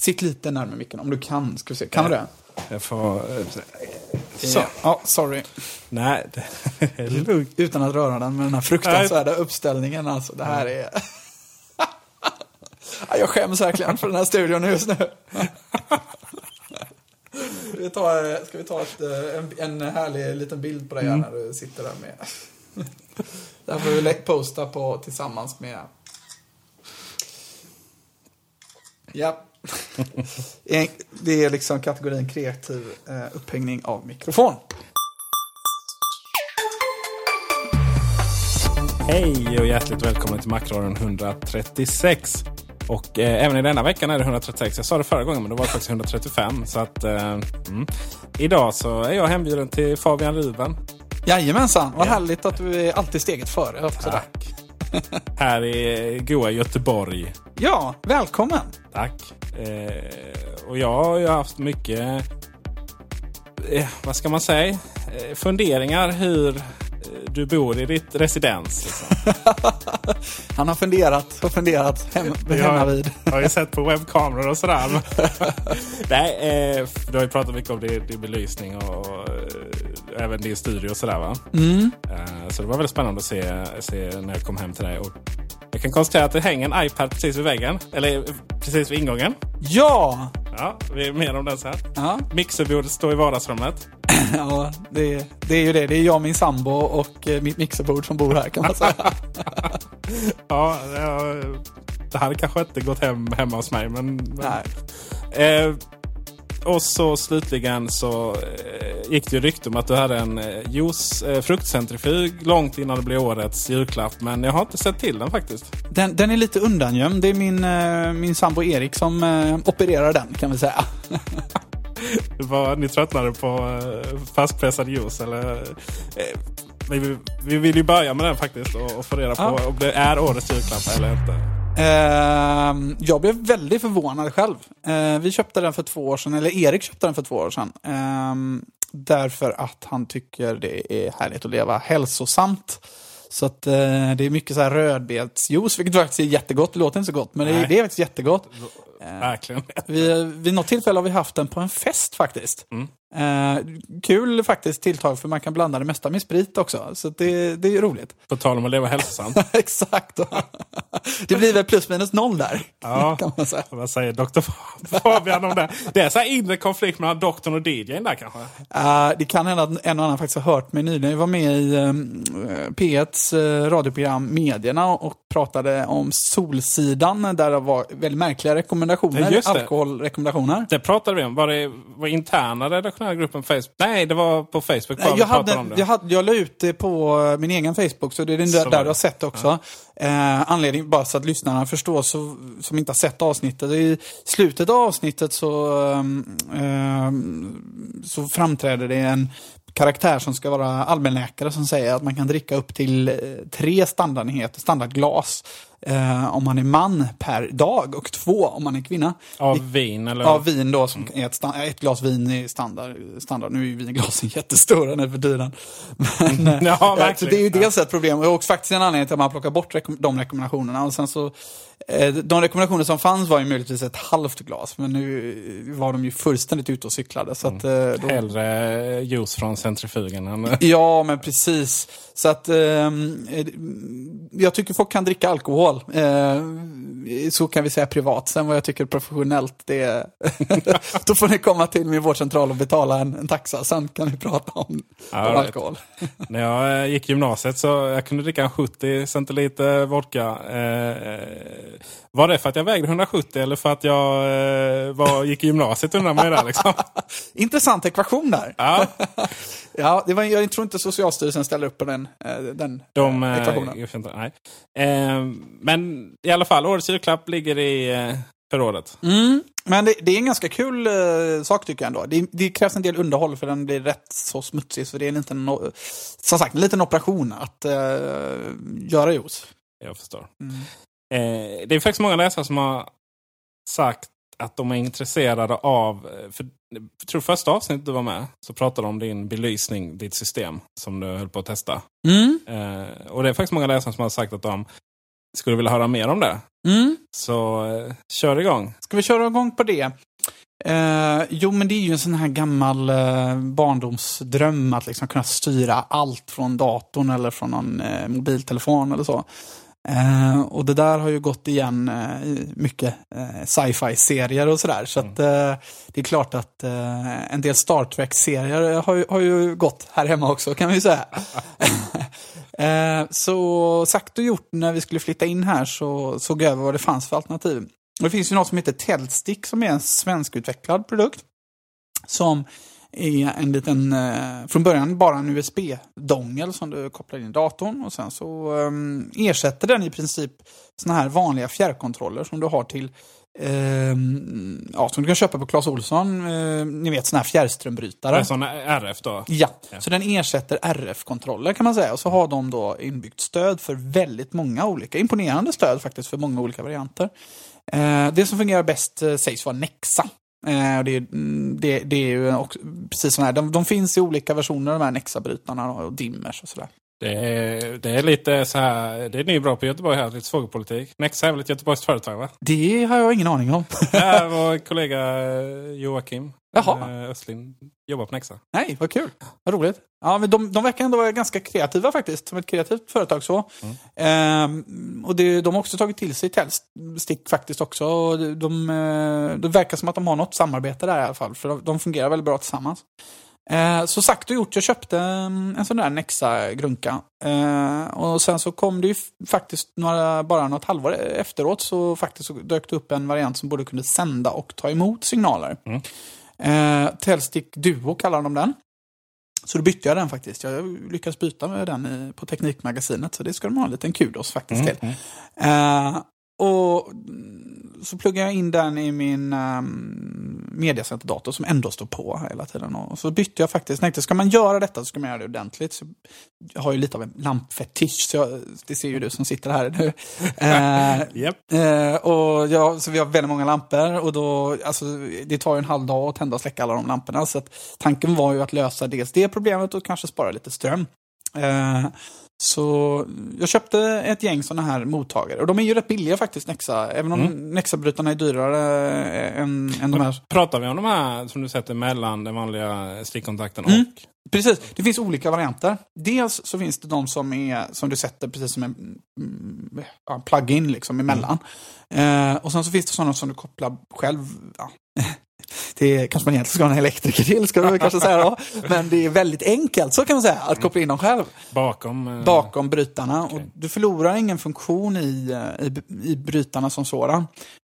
Sitt lite närmare micken om du kan. Ska vi se. Kan du det? Jag får... eh, Så. Ja, sorry. Nej, det är lugnt. Utan att röra den med den här fruktansvärda uppställningen. Alltså, det här är... Ja, Jag skäms verkligen för den här studion just nu. Vi tar, ska vi ta ett, eh, en, en härlig liten bild på dig här när du sitter där med... Det här får vi posta på tillsammans med... Ja. Det är liksom kategorin kreativ eh, upphängning av mikrofon. Hej och hjärtligt välkommen till Macradion 136. Och eh, även i denna veckan är det 136. Jag sa det förra gången men det var faktiskt 135. Så att, eh, mm. Idag så är jag hembjuden till Fabian Ruben. Jajamensan, vad Ja. härligt att du är alltid steget före. Också där. Här i goa Göteborg. Ja, välkommen. Tack. Eh, och jag har ju haft mycket, eh, vad ska man säga, eh, funderingar hur eh, du bor i ditt residens. Liksom. Han har funderat och funderat hem, hemma vid. Jag har ju sett på webbkameror och sådär. Nej, eh, du har ju pratat mycket om din, din belysning och eh, även din studio och sådär va? Eh, så det var väldigt spännande att se, se när jag kom hem till dig. Och jag kan konstatera att det hänger en iPad precis vid väggen. Eller precis vid ingången. Ja! Ja, vi är mer om den sen. Ja, Mixerbordet står i vardagsrummet. ja det, det är ju det. Det är jag, min sambo och eh, mitt mixerbord som bor här kan man säga. Ja, det, det hade kanske inte gått hem hemma hos mig. Men, men Nej. Eh, och så slutligen så eh, gick det ju rykte om att du hade en eh, juice eh, fruktcentrifug långt innan det blev årets julklapp. Men jag har inte sett till den faktiskt. Den, den är lite undangömd. Det är min, eh, min sambo Erik som eh, opererar den kan vi säga. Var, ni tröttnade på eh, fastpressad juice eller? Eh, vi, vi vill ju börja med den faktiskt och, och få reda på Ja. om det är årets julklapp eller inte. Ehm, jag blev väldigt förvånad själv. Eh, vi köpte den för två år sedan, eller Erik köpte den för två år sedan. Ehm, därför att han tycker det är härligt att leva hälsosamt. Så att eh, det är mycket så här rödbetsjuice, vilket faktiskt är jättegott. Det låter inte så gott, men det det är faktiskt jättegott. Verkligen. Vi, vid något tillfälle har vi haft den på en fest faktiskt. Mm. Eh, kul faktiskt tilltag, för man kan blanda det mesta med sprit också. Så det, det är roligt. På tal om att leva hälsosamt. Exakt. det blir väl plus minus noll där, Ja. kan man säga. Vad säger Dr. Fabian om det? Det är så här inre konflikt mellan doktorn och DJn där kanske? Eh, det kan hända att en och annan faktiskt har hört mig nyligen. Jag var med i um, P1s uh, radioprogram Medierna och pratade om Solsidan där det var väldigt märkliga rekommendationer, alkoholrekommendationer. Det pratade vi om. Var det var interna redaktionella gruppen Facebook? Nej, det var på Facebook bara Jag, hade, om det. jag, hade, jag la ut det på eh, min egen Facebook, så det är den där, där du har sett det också. Eh, anledning, bara så att lyssnarna förstår, så, som inte har sett avsnittet. I slutet av avsnittet så, ehm, så framträder det en karaktär som ska vara allmänläkare som säger att man kan dricka upp till eh, tre standardenheter, standardglas, eh, om man är man per dag och två om man är kvinna. Av vin eller? Av vin då, som är ett, ett glas vin i standard. standard. Nu är ju vinglasen jättestora nu för tiden. Men, eh, Ja, så verkligen. det är ju dels ett problem och också faktiskt en anledning till att man plockar bort rekom- de rekommendationerna. Och sen så, eh, de rekommendationer som fanns var ju möjligtvis ett halvt glas, men nu var de ju fullständigt ute och cyklade. Så att, eh, då, Hellre juice från centrifugen än... Ja, men precis. Så att ehm, eh, jag tycker folk kan dricka alkohol. Eh, så kan vi säga privat. Sen vad jag tycker professionellt, det är... Då får ni komma till min vårdcentral och betala en, en taxa. Sen kan vi prata om, Ja, om alkohol. När jag eh, gick gymnasiet så jag kunde dricka en 70 centiliter vodka. Eh, var det för att jag vägde 170 eller för att jag var, gick i gymnasiet undrar man ju där liksom. Intressant ekvation där. Ja, Ja, det var, jag tror inte Socialstyrelsen ställer upp på den, eh, den de, eh, eh, ekvationen. inte, nej. Eh, men i alla fall, årets julklapp ligger i eh, förrådet. Mm, men det, det är en ganska kul eh, sak tycker jag ändå. Det, det krävs en del underhåll för den blir rätt så smutsig. Så det är en liten, o- som sagt, en liten operation att eh, göra juice. Jag förstår. Mm. Eh, det är faktiskt många läsare som har sagt att de är intresserade av... eh, För, jag tror första avsnittet du var med så pratade de om din belysning, ditt system som du höll på att testa. Mm. Eh, och det är faktiskt många läsare som har sagt att de skulle vilja höra mer om det. Mm. Så eh, kör igång. Ska vi köra igång på det? Eh, jo, men det är ju en sån här gammal eh, barndomsdröm att liksom kunna styra allt från datorn eller från någon eh, mobiltelefon eller så. Eh, och det där har ju gått igen eh, i mycket eh, sci-fi-serier och sådär. Så att, eh, det är klart att eh, en del Star Trek-serier har, har ju gått här hemma också kan vi säga. eh, så sagt och gjort när vi skulle flytta in här så såg jag över vad det fanns för alternativ. Och det finns ju något som heter Telstick som är en svenskutvecklad produkt. Som är en liten, eh, från början bara en USB-dongel som du kopplar in i datorn och sen så ehm, ersätter den i princip såna här vanliga fjärrkontroller som du har till ehm, ja, som du kan köpa på Clas Ohlson. Eh, ni vet såna här fjärrströmbrytare. är sån RF då. Ja, Ja. så den ersätter RF-kontroller kan man säga. Och så har de då inbyggt stöd för väldigt många olika, imponerande stöd faktiskt för många olika varianter. Eh, det som fungerar bäst eh, sägs vara Nexa. Eh, det, är- mm, det, det är ju också, precis sådana här, de, de finns i olika versioner de här Nexa-brytarna och dimmers och sådär. Det är, det är lite så här, det är ni bra på Göteborg här, lite svågerpolitik. Nexa är väl ett Göteborgskt företag va? Det har jag ingen aning om. Där vår kollega eh, Joakim Jaha. eh, Östlin jobbar på Nexa. Nej, vad kul. Vad roligt. Ja, men de, de verkar ändå vara ganska kreativa faktiskt, som ett kreativt företag så. Ehm, och det, de har också tagit till sig Telstick faktiskt också. Och de, de, eh, det verkar som att de har något samarbete där i alla fall, för de, de fungerar väldigt bra tillsammans. Eh, så sagt och gjort, jag köpte mm, en sån där Nexa-grunka. Eh, och sen så kom det ju faktiskt några, bara något halvår efteråt så faktiskt så dök det upp en variant som både kunde sända och ta emot signaler. Eh, Telstick Duo kallar de den. Så då bytte jag den faktiskt. Jag lyckades byta med den i, på Teknikmagasinet, så det ska de ha en liten kudos faktiskt till. Eh, och så pluggade jag in den i min um, mediacenterdator som ändå står på hela tiden. Och så bytte jag faktiskt, tänkte ska man göra detta så ska man göra det ordentligt. Så jag har ju lite av en lampfetisch, så jag, det ser ju du som sitter här nu. Eh, Japp. Eh, och ja, så vi har väldigt många lampor och då, alltså, det tar ju en halv dag att tända och släcka alla de lamporna. Så tanken var ju att lösa dels det problemet och kanske spara lite ström. Eh, så jag köpte ett gäng sådana här mottagare och de är ju rätt billiga faktiskt Nexa. Även om Nexa-brytarna är dyrare eh, än, än de här. Pratar vi om de här som du sätter mellan den vanliga stickkontakten Mm. och... Precis, det finns olika varianter. Dels så finns det de som, är, som du sätter precis som en mm, ja, plug-in liksom emellan. Eh, och sen så finns det sådana som du kopplar själv. Ja. Det kanske man egentligen ska ha en elektriker till, ska du kanske säga då. Men det är väldigt enkelt, så kan man säga, att koppla in dem själv Bakom... eh, bakom brytarna. Okej. Och du förlorar ingen funktion i, eh, i, i brytarna som sådan.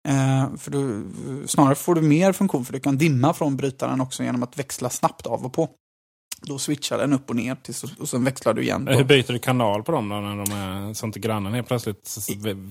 Eh, för du, snarare får du mer funktion för du kan dimma från brytaren också genom att växla snabbt av och på. Då switchar den upp och ner tills, och sen växlar du igen. Men Hur byter du kanal på dem då? När de är, så inte grannen helt plötsligt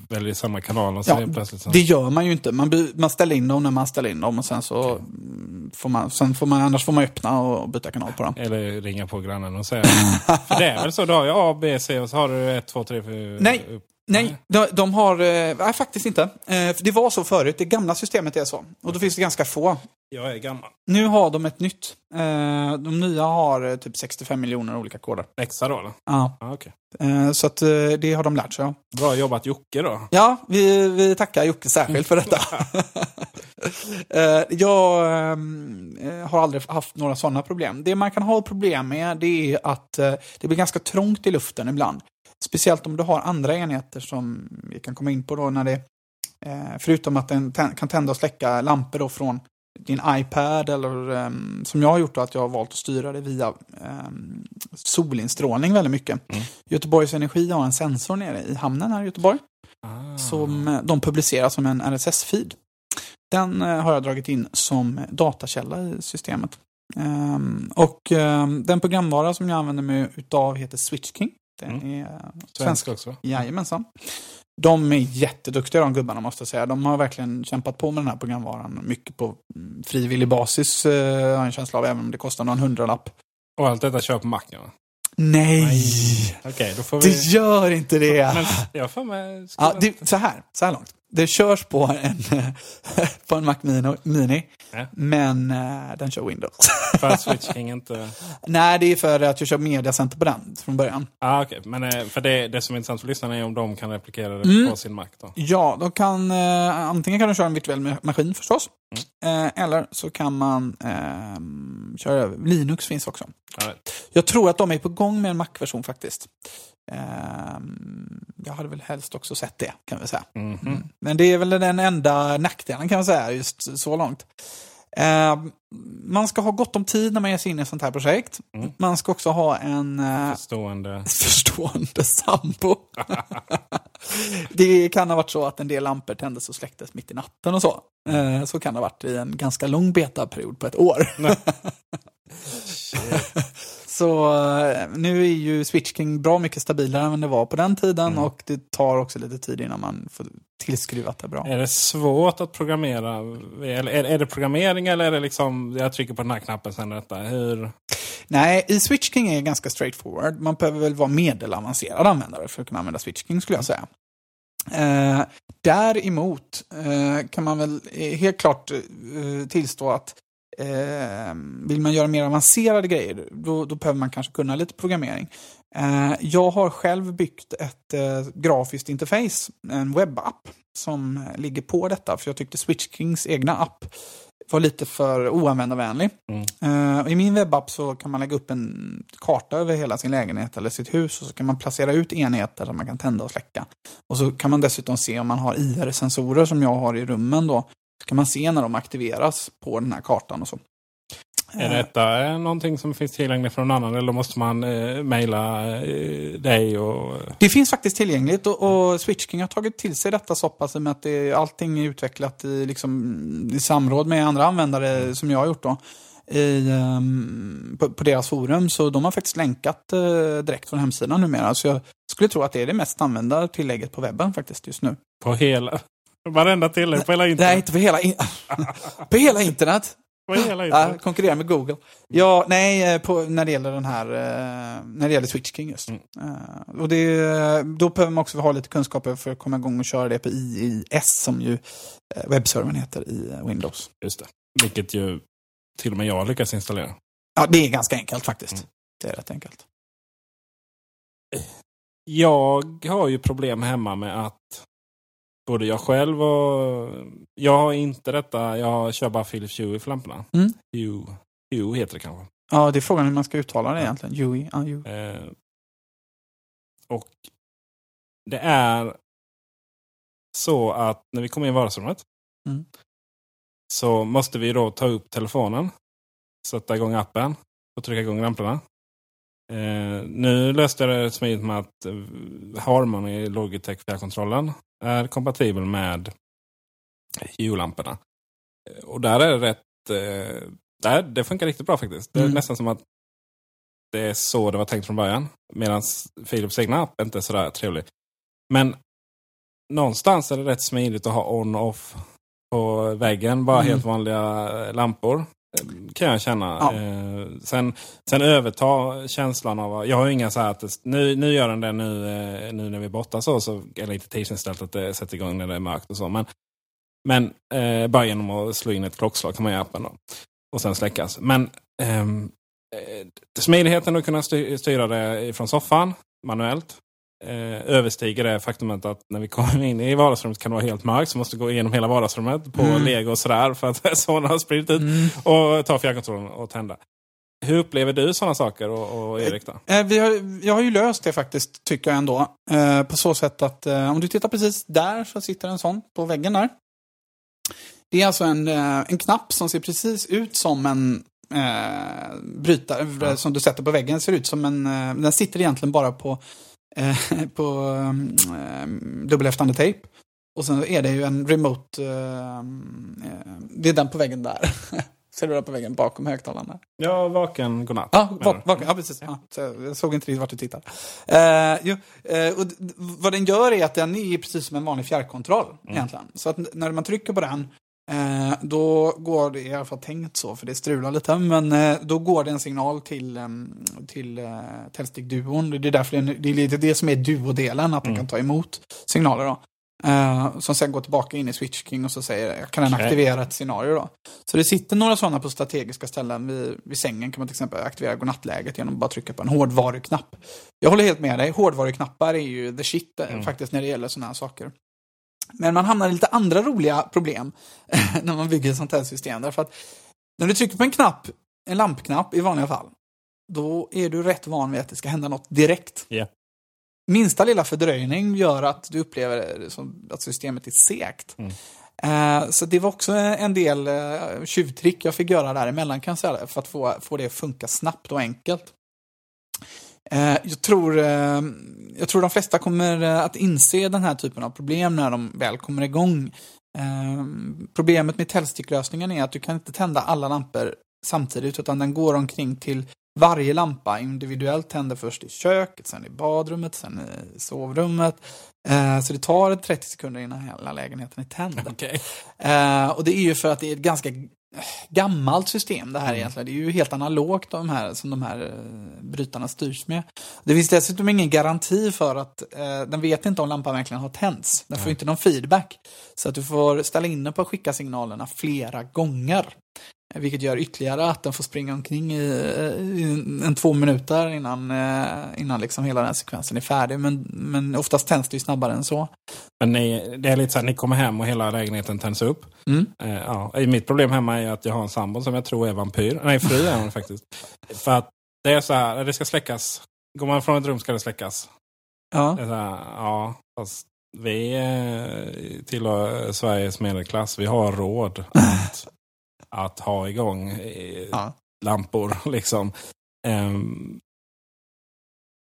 väljer samma kanal och så Ja, helt plötsligt så... det gör man ju inte. Man, man ställer in dem när man ställer in dem och sen så mm, får man, sen får man, annars får man öppna och byta kanal på dem. Eller ringa på grannen och säga. För det är väl så, du har ju A, B, C och så har du 1, 2, 3, 4... Nej, Nej, de, de har... eh, Nej, faktiskt inte. Eh, Det var så förut. Det gamla systemet är så. Och då finns det ganska få. Jag är gammal. Nu har de ett nytt. Eh, De nya har typ 65 miljoner olika koder. Läxa då eller? Ja, okej. eh, så att det har de lärt sig. Bra jobbat Jocke då. Ja, vi, vi tackar Jocke särskilt för detta. Jag har aldrig haft några sådana problem. Det man kan ha problem med det är att det blir ganska trångt i luften ibland. Speciellt om du har andra enheter som vi kan komma in på då när det eh, förutom att den kan tända och släcka lampor då från din iPad eller ehm, som jag har gjort då, att jag har valt att styra det via um, solinstrålning väldigt mycket. Göteborgs Energi har en sensor nere i hamnen här i Göteborg Ah. som eh, de publicerar som en RSS-feed. Den eh, har jag dragit in som datakälla i systemet. Ehm, och ehm, den programvara som jag använder mig utav heter SwitchKing. Den Mm. är eh, Svensk svensk. också? Jajamensan. De är jätteduktiga de gubbarna måste jag säga. De har verkligen kämpat på med den här programvaran. Mycket på mm, frivillig basis eh, har jag en känsla av, även om det kostar någon hundralapp. Och allt detta kör på Macen va? Nej! Okej, då får Det vi... gör inte det! Men jag får med... Ja, det, så här, så här långt. Det körs på en, på en Mac Mini, Mini Ja. men eh, den kör Windows. För att Switch King inte... Nej, det är för att jag kör mediacenter på den från början. Ah, okej. Men eh, för det, det som är intressant för lyssnarna är om de kan replikera det Mm. på sin Mac då. Ja, då kan, eh, antingen kan du köra en virtuell ma- maskin förstås. Eh, eller så kan man eh, köra Linux finns också. Ja, Jag tror att de är på gång med en Mac-version faktiskt. Eh, jag hade väl helst också sett det, kan vi säga. mhm. Mm. Men det är väl den enda nackdelen kan man säga, just så långt. Eh, man ska ha gott om tid när man ger sig in i ett sånt här projekt. Mm. Man ska också ha en eh, Förstående. förstående sambo. det kan ha varit så att en del lampor tändes och släcktes mitt i natten och så. Eh, så kan det ha varit i en ganska lång betaperiod på ett år. Så eh, nu är ju Switch King bra mycket stabilare än det var på den tiden Mm. och det tar också lite tid innan man får tillskruvat det bra. Är det svårt att programmera? Eller är, är det programmering eller är det liksom jag trycker på den här knappen sen detta? Hur? Nej, i Switch King är det ganska straightforward. Man behöver väl vara medelavancerad användare för att kunna använda Switch King skulle jag säga. Eh, däremot eh, kan man väl eh, helt klart eh, tillstå att eh, vill man göra mer avancerade grejer, då, då behöver man kanske kunna lite programmering. Eh, jag har själv byggt ett eh, grafiskt interface, en webbapp, som eh, ligger på detta, för jag tyckte Switch Kings egna app var lite för oanvändarvänlig. Mm. Eh, I min webbapp så kan man lägga upp en karta över hela sin lägenhet eller sitt hus och så kan man placera ut enheter som man kan tända och släcka. Och så kan man dessutom se om man har IR-sensorer som jag har i rummen då. Så kan man se när de aktiveras på den här kartan och så. Är detta eh, någonting som finns tillgängligt för någon annan eller måste man eh, mejla eh, dig? Och, Det finns faktiskt tillgängligt och, och Switch King har tagit till sig detta så pass i och med att det, allting är utvecklat i, liksom, i samråd med andra användare som jag har gjort då. I, ehm, på, på deras forum, så de har faktiskt länkat eh, direkt från hemsidan numera. Så jag skulle tro att det är det mest använda tillägget på webben faktiskt just nu. på hela... Varenda tillägg på hela Nej, internet. inte på hela, in- på hela internet. På hela Ja, internet. konkurrera med Google. Ja, nej, eh, på, när det gäller den här, eh, när det gäller Switch King just. Mm. Eh, och det, då behöver man också ha lite kunskaper för att komma igång och köra det på IIS som ju webbservern heter i Windows. Just det. Vilket ju till och med jag lyckas installera. Ja, det är ganska enkelt faktiskt. Mm. Det är rätt enkelt. Jag har ju problem hemma med att både jag själv och... Jag har inte detta. Jag kör bara Philips Hue för lamporna. Mm. Hue. Hue heter det kanske. Ja, det är frågan hur man ska uttala det egentligen. Yui, ja, Yui. Eh, och det är så att när vi kommer in i vardagsrummet Mm. så måste vi då ta upp telefonen, sätta igång appen och trycka igång lamporna. Eh, nu löste jag det smidigt med att eh, Harmony i Logitech fjärrkontrollen är kompatibel med Hue-lamporna. Eh, Och där är det rätt... Eh, där, det funkar riktigt bra faktiskt. Det är Mm. nästan som att det är så det var tänkt från början. Medan Philips egna app inte är sådär trevlig. Men någonstans är det rätt smidigt att ha on och off på väggen. Bara Mm. helt vanliga lampor. Eh, Kan jag känna. Ja. Eh, sen, sen överta känslan av... Jag har ju inga så här att det, nu, nu gör den det nu, eh, nu när vi är borta så. så är det lite tidsinställt att det sätter igång när det är mörkt och så. Men, men eh, bara genom att slå in ett klockslag kan man göra appen då. Och sen släckas. Men ehm, eh, smidigheten att kunna sty- styra det från soffan manuellt. Eh, överstiger det faktumet att när vi kommer in i vardagsrummet kan det vara helt mörkt. Så måste gå igenom hela vardagsrummet på Mm. lego och sådär. För att sonen har spridit ut. Mm. Och ta fjärrkontrollen och tända. Hur upplever du sådana saker och, och Erik då? Eh, Vi har, jag har ju löst det faktiskt, tycker jag ändå. Eh, på så sätt att eh, om du tittar precis där så sitter en sån på väggen där. Det är alltså en, eh, en knapp som ser precis ut som en eh, brytare Ja. som du sätter på väggen. ser ut som en, eh, den sitter egentligen bara på, eh, på eh, dubbelhäftande tejp. Och sen är det ju en remote, eh, eh, det är den på väggen där. Ser du där på väggen bakom högtalaren? där? Ja, vaken godnatt. Ja, menar vak, du? vak, ja precis. Ja, så jag såg inte riktigt vart du tittade. Eh, jo, och vad den gör är att den är precis som en vanlig fjärrkontroll. Mm. Egentligen. Så att när man trycker på den, eh, då går det, i alla fall tänkt så, för det strular lite, men eh, då går det en signal till, um, till uh, Telstig-duon. Det är därför det är, det är lite det som är duodelen, att Mm. kan ta emot signaler. Då. Eh, som sen går tillbaka in i Switch King och så säger, kan den aktivera ett scenario. Då. Så det sitter några sådana på strategiska ställen. Vid, vid sängen kan man till exempel aktivera godnattläget genom att bara trycka på en hårdvaruknapp. Jag håller helt med dig. Hårdvaruknappar är ju the shit eh, Mm. faktiskt när det gäller sådana här saker. Men man hamnar i lite andra roliga problem när man bygger ett sånt här system. Därför att när du trycker på en knapp, en lampknapp i vanliga fall, då är du rätt van vid att det ska hända något direkt. Ja. Minsta lilla fördröjning gör att du upplever att systemet är segt. Mm. Eh, Så det var också en del eh, tjuvtrick jag fick göra däremellan kan jag säga, för att få, få det att funka snabbt och enkelt. Eh, jag tror, eh, jag tror de flesta kommer eh, att inse den här typen av problem när de väl kommer igång. Problemet med tändsticklösningen är att du kan inte tända alla lampor samtidigt utan den går omkring till varje lampa individuellt tänder först i köket, sen i badrummet, sen i sovrummet. Eh, Så det tar 30 sekunder innan hela lägenheten är tänd. Okej. Eh, och det är ju för att det är ett ganska gammalt system det här Mm. egentligen. Det är ju helt analogt de här, som de här eh, brytarna styrs med. Det finns dessutom ingen garanti för att eh, den vet inte om lampan verkligen har tänts. Den får inte någon feedback. Så att du får ställa in den på att skicka signalerna flera gånger. Vilket gör ytterligare att den får springa omkring i, i en, en två minuter innan, eh, innan liksom hela den här sekvensen är färdig. Men, men oftast tänds det ju snabbare än så. Men ni, det är lite så att ni kommer hem och hela lägenheten tänds upp. Mm. Eh, ja. Mitt problem hemma är att jag har en sambo som jag tror är vampyr. Nej, fru är hon faktiskt. För att det är så här, det ska släckas. Går man från ett rum ska det släckas. Ja. Det här, ja, fast vi eh, tillhör Sveriges medelklass. Vi har råd att, att ha igång eh, Ja. lampor. Liksom. Ehm,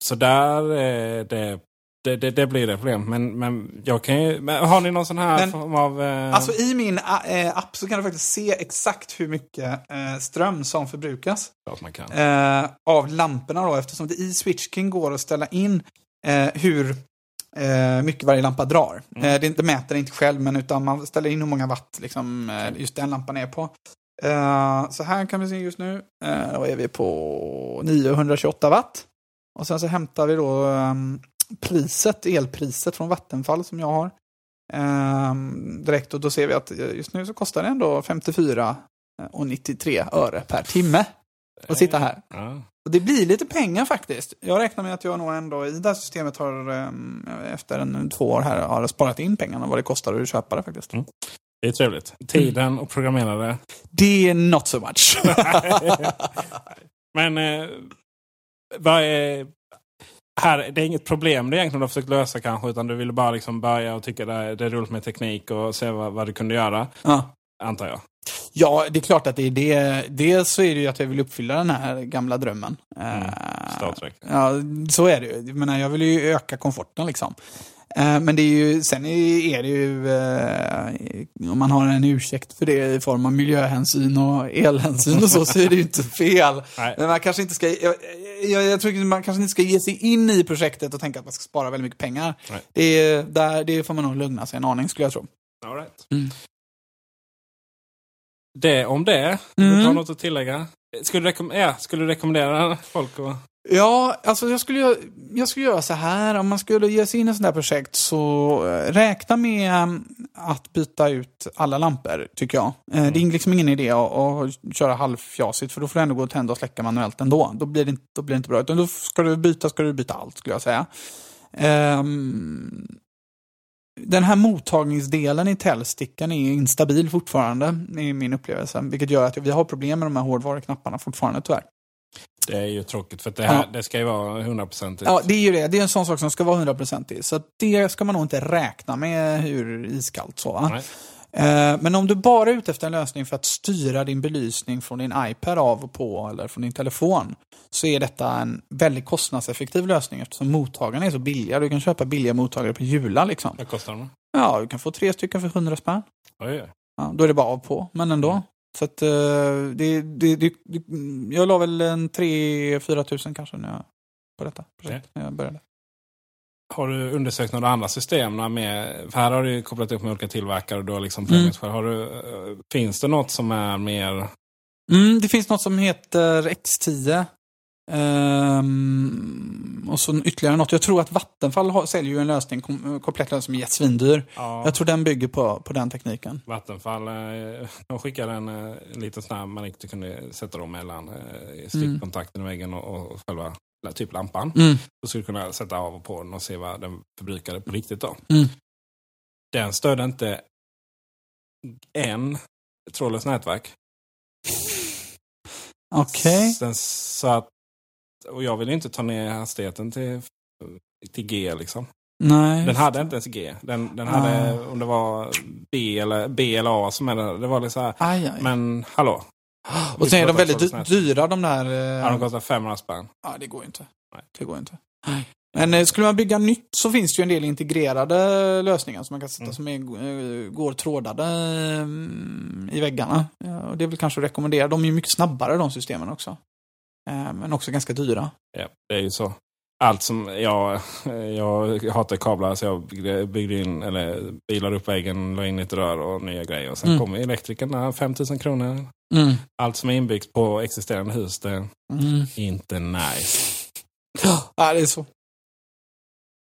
så där eh, det, det, det, det blir det problem. Men, men jag kan ju, har ni någon sån här Men- form av... Eh, Alltså i min äh, app så kan du faktiskt se exakt hur mycket eh, ström som förbrukas klart man kan. eh, av lamporna då eftersom det i Switch King går att ställa in eh, hur eh, mycket varje lampa drar. Mm. Eh, det, det mäter inte själv men utan man ställer in hur många watt liksom, eh, just den lampan är på. Eh, så här kan vi se just nu. Eh, då är vi på 928 watt. Och sen så hämtar vi då ehm, priset, elpriset från Vattenfall som jag har. Ehm, direkt och då ser vi att eh, just nu så kostar det ändå 54 och 93 öre per timme att sitta här. Ja. Och det blir lite pengar faktiskt. Jag räknar med att jag nog ändå i det här systemet har ehm, efter en, två år här har sparat in pengarna vad det kostar att köpa det faktiskt. Mm. Det är trevligt. Tiden och programmerare. Det är not so much. Men eh, vad är, här, det är inget problem det är egentligen du har försökt lösa kanske. Utan du ville bara liksom börja och tycka det är, det är roligt med teknik och se vad, vad du kunde göra. ja. Antar jag. Ja, det är klart att det är det. Dels så är det ju att jag vill uppfylla den här gamla drömmen. Mm, Eh, Star Trek. Ja, så är det ju. Jag menar, jag vill ju öka komforten liksom. Eh, Men det är ju, sen är det ju, eh, om man har en ursäkt för det i form av miljöhänsyn och elhänsyn och så, så är det ju inte fel. Nej. Men man kanske inte ska, jag, jag, jag tror att man kanske inte ska ge sig in i projektet och tänka att man ska spara väldigt mycket pengar. Nej. Det, är- där, det får man nog lugna sig en aning skulle jag tro. All right. Mm. Det om det. Mm. du ha något att tillägga? Skulle du, rekom- ja, skulle du rekommendera folk att... Ja, alltså jag skulle, jag skulle göra så här. Om man skulle ge sig in i sånt här projekt så eh, räkna med mm, att byta ut alla lampor, tycker jag. Eh, Det är liksom ingen idé att, att köra halvfjasigt för då får du ändå gå och tända och släcka manuellt ändå. Då blir det inte, då blir det inte bra. Utan då ska du byta, ska du byta allt, skulle jag säga. Ehm, den här mottagningsdelen i Telstickan är instabil fortfarande, är min upplevelse. Vilket gör att vi har problem med de här hårdvaruknapparna fortfarande tyvärr. Det är ju tråkigt för det, här, Ja. det ska ju vara hundraprocentigt. Ja, det är ju det. Det är en sån sak som ska vara hundraprocentig. Så det ska man nog inte räkna med hur iskallt så. Va? Nej. Eh, Men om du bara är ute efter en lösning för att styra din belysning från din iPad av och på eller från din telefon så är detta en väldigt kostnadseffektiv lösning eftersom mottagarna är så billiga. Du kan köpa billiga mottagare på Jula liksom. Vad kostar de? Ja, du kan få tre stycken för 100 spänn. Oj. Ja, då är det bara av på, men ändå. Så att eh, det, det, det, jag la väl en 3-4 tusen kanske när jag, på detta projekt, när jag började. Har du undersökt några andra system? Med, för här har du kopplat upp med olika tillverkare och du har liksom Mm. Har du, eh, finns det något som är mer... Mm, det finns något som heter X10. Ehm, och så ytterligare något. Jag tror att Vattenfall har, säljer ju en lösning, kom, komplett lösning som är jättesvindyr. Ja, Jag tror den bygger på, på den tekniken. Vattenfall, eh, de skickade en, eh, en liten sån här man inte kunde sätta dem mellan eh, Mm. stickkontakten i väggen och, och själva typ lampan. Mm. Då skulle du kunna sätta av och på den och se vad den förbrukade på riktigt då. Mm. Den stödde inte en trådlöst nätverk. Okej. Så att, och jag vill inte ta ner hastigheten till, till G liksom. Nej. Den hade inte ens G. Den, den hade, Ah. om det var B eller, B eller A som är det. Det var lite så här. Aj, aj. Men hallå. Och sen är de väldigt dyra de där. Ja, de Eh, kostar 500 spänn. ja, det går inte. Nej. Det går inte. Men eh, skulle man bygga nytt så finns det ju en del integrerade lösningar som man kan sätta Mm. som är, eh, går trådade eh, i väggarna. Och det är väl kanske att rekommendera. De är ju mycket snabbare de systemen också. Eh, Men också ganska dyra. Ja, det är ju så. Allt som jag, jag hatar kablar så jag byggde, in, eller bilade upp väggen, la in lite rör och nya grejer. Och sen Mm. kommer elektrikern där, 5000 kronor. Mm. Allt som är inbyggt på existerande hus, det är Mm. inte nice. Ja, det är så.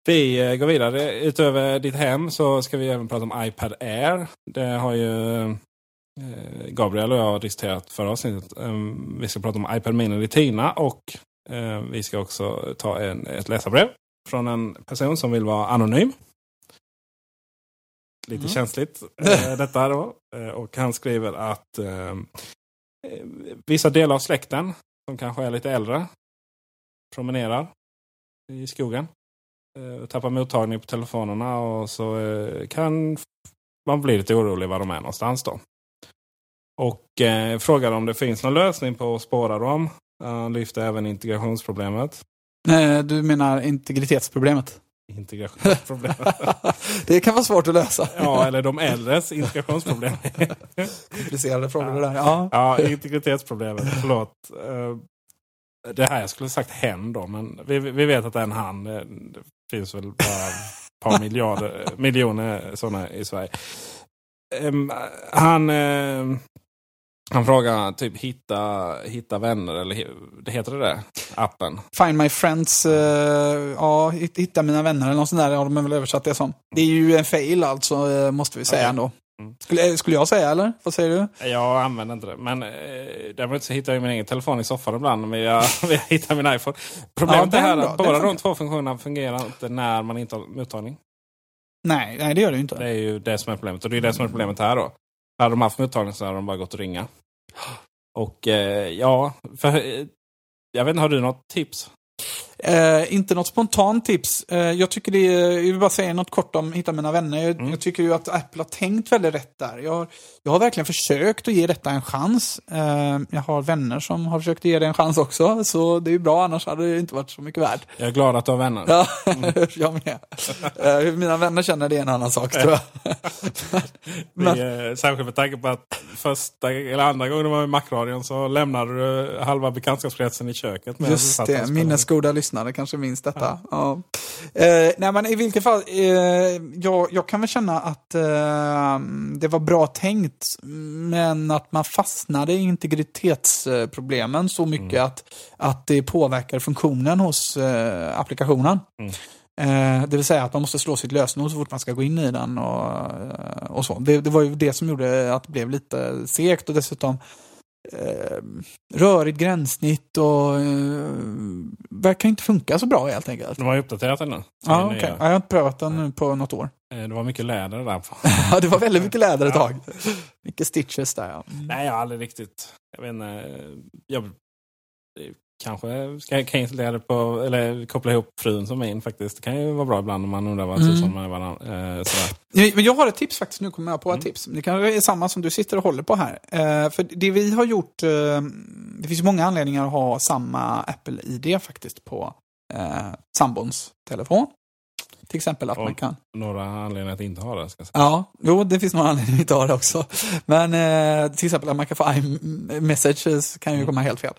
Vi eh, går vidare. Utöver ditt hem så ska vi även prata om iPad Air. Det har ju eh, Gabriel och jag diskuterat förra avsnittet. Eh, Vi ska prata om iPad Mini Retina och vi ska också ta en, ett läsarbrev från en person som vill vara anonym. Lite Mm. känsligt eh, detta då. Eh, och han skriver att eh, eh, vissa delar av släkten som kanske är lite äldre promenerar i skogen. Eh, tappar mottagning på telefonerna och så eh, kan man bli lite orolig var de är någonstans då. Och eh, frågar om det finns någon lösning på att spåra dem. Han lyfter även integrationsproblemet. Nej, du menar integritetsproblemet? Integrationsproblemet. det kan vara svårt att lösa. ja, eller de äldres integrationsproblem. Komplicerade frågor det där. Ja. ja, integritetsproblemet. Förlåt. Eh, Det här jag skulle sagt hen då, men vi, vi vet att det är en han. Eh, Det finns väl bara ett par miljarder, miljoner sådana i Sverige. Ehm, Han, eh, han frågar typ hitta, hitta vänner, eller det heter det det? Appen. Find my friends, eh, ja, hitt- hitta mina vänner eller något sånt där har de väl översatt det som. Det är ju en fail alltså, eh, måste vi säga Okej. ändå. Mm. Skulle, skulle jag säga eller? Vad säger du? Jag använder inte det. Men eh, däremot så hittar jag min egen telefon i soffan ibland. Men jag, jag hittar min iPhone. Problemet Ja, är här att båda de två funktionerna fungerar inte när man inte har mottagning. Nej, nej det gör det ju inte. Det är ju det som är problemet. Och det är det som är problemet här då. Hade de haft mottagning så hade de bara gått och ringa. Och eh, ja, för, eh, jag vet inte, har du något tips? Eh, inte något spontant tips. Eh, jag tycker det är, jag vill bara säga något kort om Hitta mina vänner. Jag, Mm. jag tycker ju att Apple har tänkt väldigt rätt där. Jag, har- jag har verkligen försökt att ge detta en chans. Eh, jag har vänner som har försökt ge det en chans också, så det är bra, annars hade det inte varit så mycket värt. Jag är glad att du har vänner. Ja, jag med. Eh, hur mina vänner känner det är en annan sak tror jag. Vi, eh, särskilt med tanke på att första eller andra gången du var i Macradion så lämnade du halva bekantskapskretsen i köket. Just det, minnesgoda lyssnare kanske minns detta. Ja. Eh, nej men i vilket fall, eh, jag, jag kan väl känna att eh, det var bra tänkt, men att man fastnade i integritetsproblemen så mycket att, att det påverkar funktionen hos eh, applikationen. Eh, det vill säga att man måste slå sitt lösenord så fort man ska gå in i den och, och så. Det, det var ju det som gjorde att det blev lite segt och dessutom eh, rörigt gränssnitt och eh, verkar inte funka så bra helt enkelt. De har ju uppdaterat den nu. Ja, okej. nya. Ja, Jag har inte prövat den nu på något år. Eh, Det var mycket läder där. Ja, det var väldigt mycket läder ett tag. Mycket stitches där ja. Nej, jag har aldrig riktigt... Jag vet inte. Jag kanske ska kan jag installera det på... Eller koppla ihop frun som min faktiskt. Det kan ju vara bra ibland om man undrar vad Mm. man är varandra. Eh, sådär. Men jag har ett tips faktiskt, nu kommer jag på Mm. ett tips. Det kanske är samma som du sitter och håller på här. Eh, för det vi har gjort, eh, det finns många anledningar att ha samma Apple-ID faktiskt på eh, sambons telefon. Till exempel att Ja. man kan Några anledningar att inte ha det. Ska jag säga. Ja, jo, det finns några anledningar att ha det också. Men eh, till exempel att man kan få iMessages kan ju komma helt fel.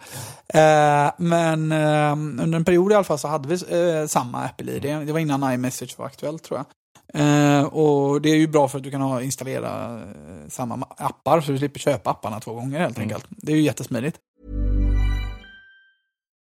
Eh, men eh, under en period i alla fall så hade vi eh, samma Apple-ID. Det var innan iMessage var aktuellt tror jag. Eh, och det är ju bra för att du kan ha, installera eh, samma ma- appar så du slipper köpa apparna två gånger helt enkelt. Det är ju jättesmidigt.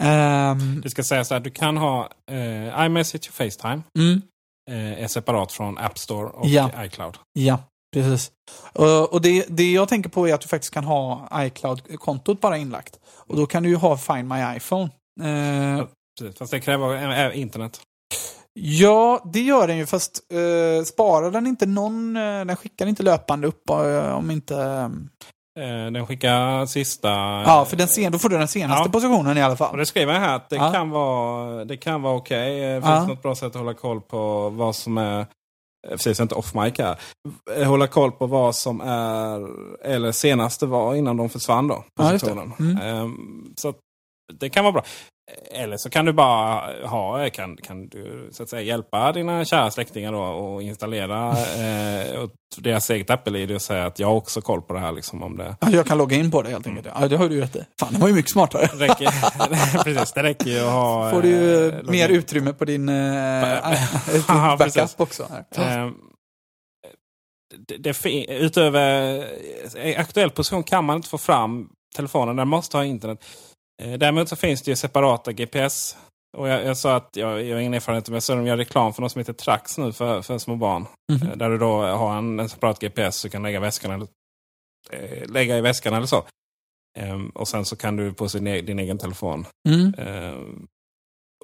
Ehm, Det ska sägas att du kan ha eh, iMessage och Facetime. mm. Eh, är separat från App Store och Ja. iCloud. Ja, precis. Och, och det, det jag tänker på är att du faktiskt kan ha iCloud-kontot bara inlagt. Och då kan du ju ha Find My iPhone. Eh, Precis, Fast det kräver eh, internet. ja, det gör den ju, fast eh, sparar den inte någon, eh, den skickar inte löpande upp eh, om inte... Eh, den skickar sista... ja, för den sen, då får du den senaste Ja. positionen i alla Och fall. det skriver jag här att det Ja. kan vara, det kan vara okej. Eh, Finns Ja. något bra sätt att hålla koll på vad som är eh, Precis, inte off mic här. Hålla koll på vad som är, eller senaste var innan de försvann då. Ja, just det. positionen. Mm. Ehm, så det kan vara bra. Eller så kan du bara ha, kan, kan du så att säga hjälpa dina kära släktingar då och installera eh, och deras eget Apple-id och säga att jag har också koll på det här. Liksom, om det Ja, jag kan logga in på det helt enkelt. Ja, det har du rätt i. Fan, det var ju mycket smartare. räcker. precis, det räcker ju att ha... får du ju eh, mer utrymme på din eh, Ja, backup också. Här. Ehm, det, det, utöver eh, aktuell position kan man inte få fram telefonen. Den måste ha internet. Eh, däremot så finns det ju separata GPS. Och jag, jag sa att jag, jag har ingen erfarenhet men jag såg dem göra reklam för något som heter Trax nu för, för små barn. Eh, Där du då har en, en separat GPS så du kan lägga, väskan eller, eh, lägga i väskan eller så. Ehm, och sen så kan du på sin, e- din egen telefon Mm. Ehm,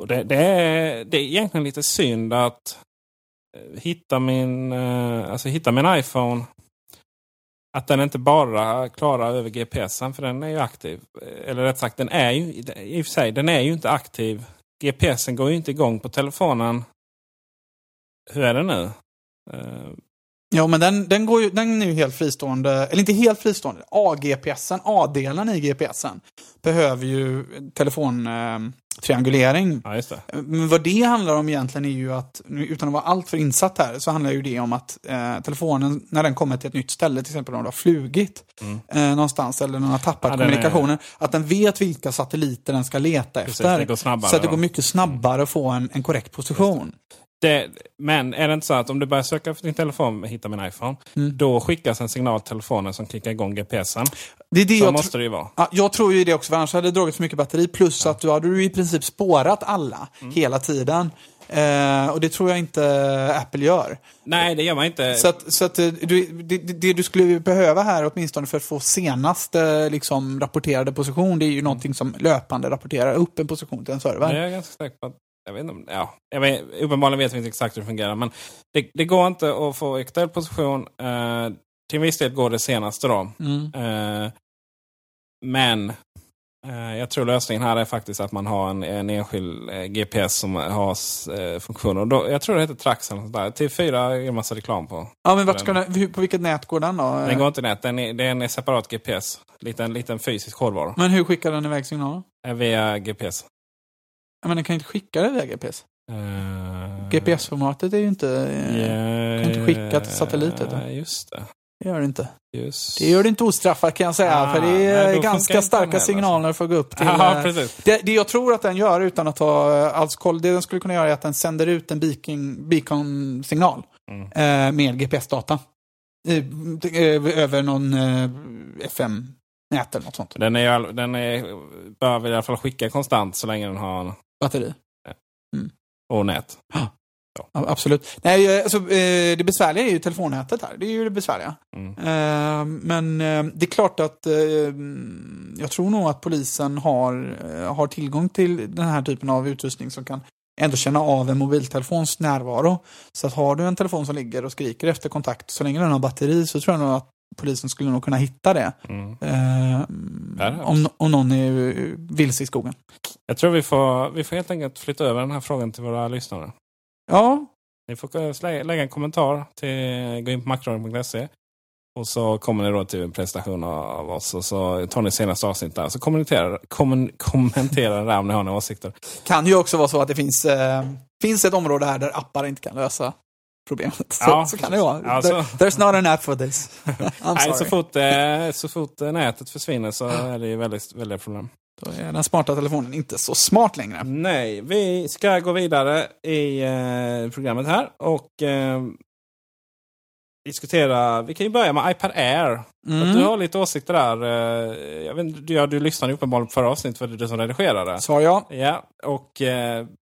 och det, det, är, det är egentligen lite synd att hitta min, alltså hitta min iPhone. Att den inte bara klarar över GPSen för den är ju aktiv. Eller rätt sagt, den är ju i och för sig, den är ju inte aktiv. GPSen går ju inte igång på telefonen. Hur är det nu? Eh, Eh, Ja, men den, den, går ju, den är ju helt fristående, eller inte helt fristående. A-GPSen, A-delen i GPSen, behöver ju telefontriangulering. Ja, just det. Men vad det handlar om egentligen är ju att, utan att vara alltför insatt här, så handlar ju det om att eh, telefonen, när den kommer till ett nytt ställe, till exempel om du har flugit eh, någonstans eller någon har tappat Mm. Ja, den är- kommunikationen, att den vet vilka satelliter den ska leta Precis, efter. så att det går mycket snabbare att få en, en korrekt position. Det, men är det inte så att om du börjar söka efter din telefon och hittar min iPhone. Mm. Då skickas en signal till telefonen som kickar igång GPSen. Det är det Så jag måste det ju vara. Ja, jag tror ju det också, för annars hade det dragit för mycket batteri. Plus att du hade ju i princip spårat alla Mm. hela tiden. Eh, och det tror jag inte Apple gör. Nej, det gör man inte. Så att, så att eh, du, det, det du skulle behöva här, åtminstone för att få senaste liksom, rapporterade position, det är ju någonting som löpande rapporterar upp en position till en server. Jag är ganska säker på att jag vet inte ja, jag vet, uppenbarligen vet vi inte exakt hur det fungerar. Men det, det går inte att få aktuell position. Eh, till en viss del går det senaste då. Mm. Eh, men eh, jag tror lösningen här är faktiskt att man har en, en enskild eh, GPS som har eh, funktioner. Då, jag tror det heter Trax eller något där. T4 är det massa reklam på. Ja, men vart ska den, på vilket nät går den då? Den går inte i nät. Den är, det är en separat GPS. Liten, liten fysisk hårdvara. Men hur skickar den iväg signal? Eh, Via GPS. Men den kan inte skicka det via GPS. Eh, GPS-formatet är ju inte... ja, kan inte skicka till satellit, du. Just det. Det gör det inte. Just. Det gör det inte ostraffat kan jag säga, Ah, för det nej, är funkar ganska starka signaler för att gå upp till... Precis. det, det jag tror att den gör, utan att ha eh, alls koll, det den skulle kunna göra är att den sänder ut en beacon- beacon-signal Mm. eh, med GPS-data. Eh, över någon eh, FM-nät eller något sånt. Den, är, ju den är, väl i alla fall skicka konstant så länge den har Batteri. och nät. Ja, absolut. Nej, alltså, eh, det besvärliga är ju telefonnätet här. Det är ju det besvärliga. Mm. Eh, men eh, det är klart att jag tror nog att polisen har, har tillgång till den här typen av utrustning som kan ändå känna av en mobiltelefons närvaro. Så att har du en telefon som ligger och skriker efter kontakt, så länge den har batteri så tror jag nog att polisen skulle nog kunna hitta det. Mm. Eh, om, om någon är vilse i skogen. Jag tror vi får, vi får helt enkelt flytta över den här frågan till våra lyssnare. Ja, Ni får lä- lägga en kommentar till gå in på macradion.se. Och så kommer ni då till en presentation av oss och så tar ni senaste avsnittet där. Så kommenterar, kommen, kommentera där om ni har några åsikter. kan ju också vara så att det finns, eh, finns ett område här där appar inte kan lösa problemet. Så, Ja, så kan det vara. ja, There- så- There's not an app for this. Nej, så, fort, eh, så fort eh, nätet försvinner så är det ju väldigt, väldiga problem. Då är den smarta telefonen inte så smart längre. Nej, vi ska gå vidare i eh, programmet här och eh, diskutera. Vi kan ju börja med iPad Air. Mm. Du har lite åsikter där. Eh, jag vet, du, ja, du lyssnade uppenbarligen på förra avsnittet för det är du som redigerade. Svar ja. Ja, och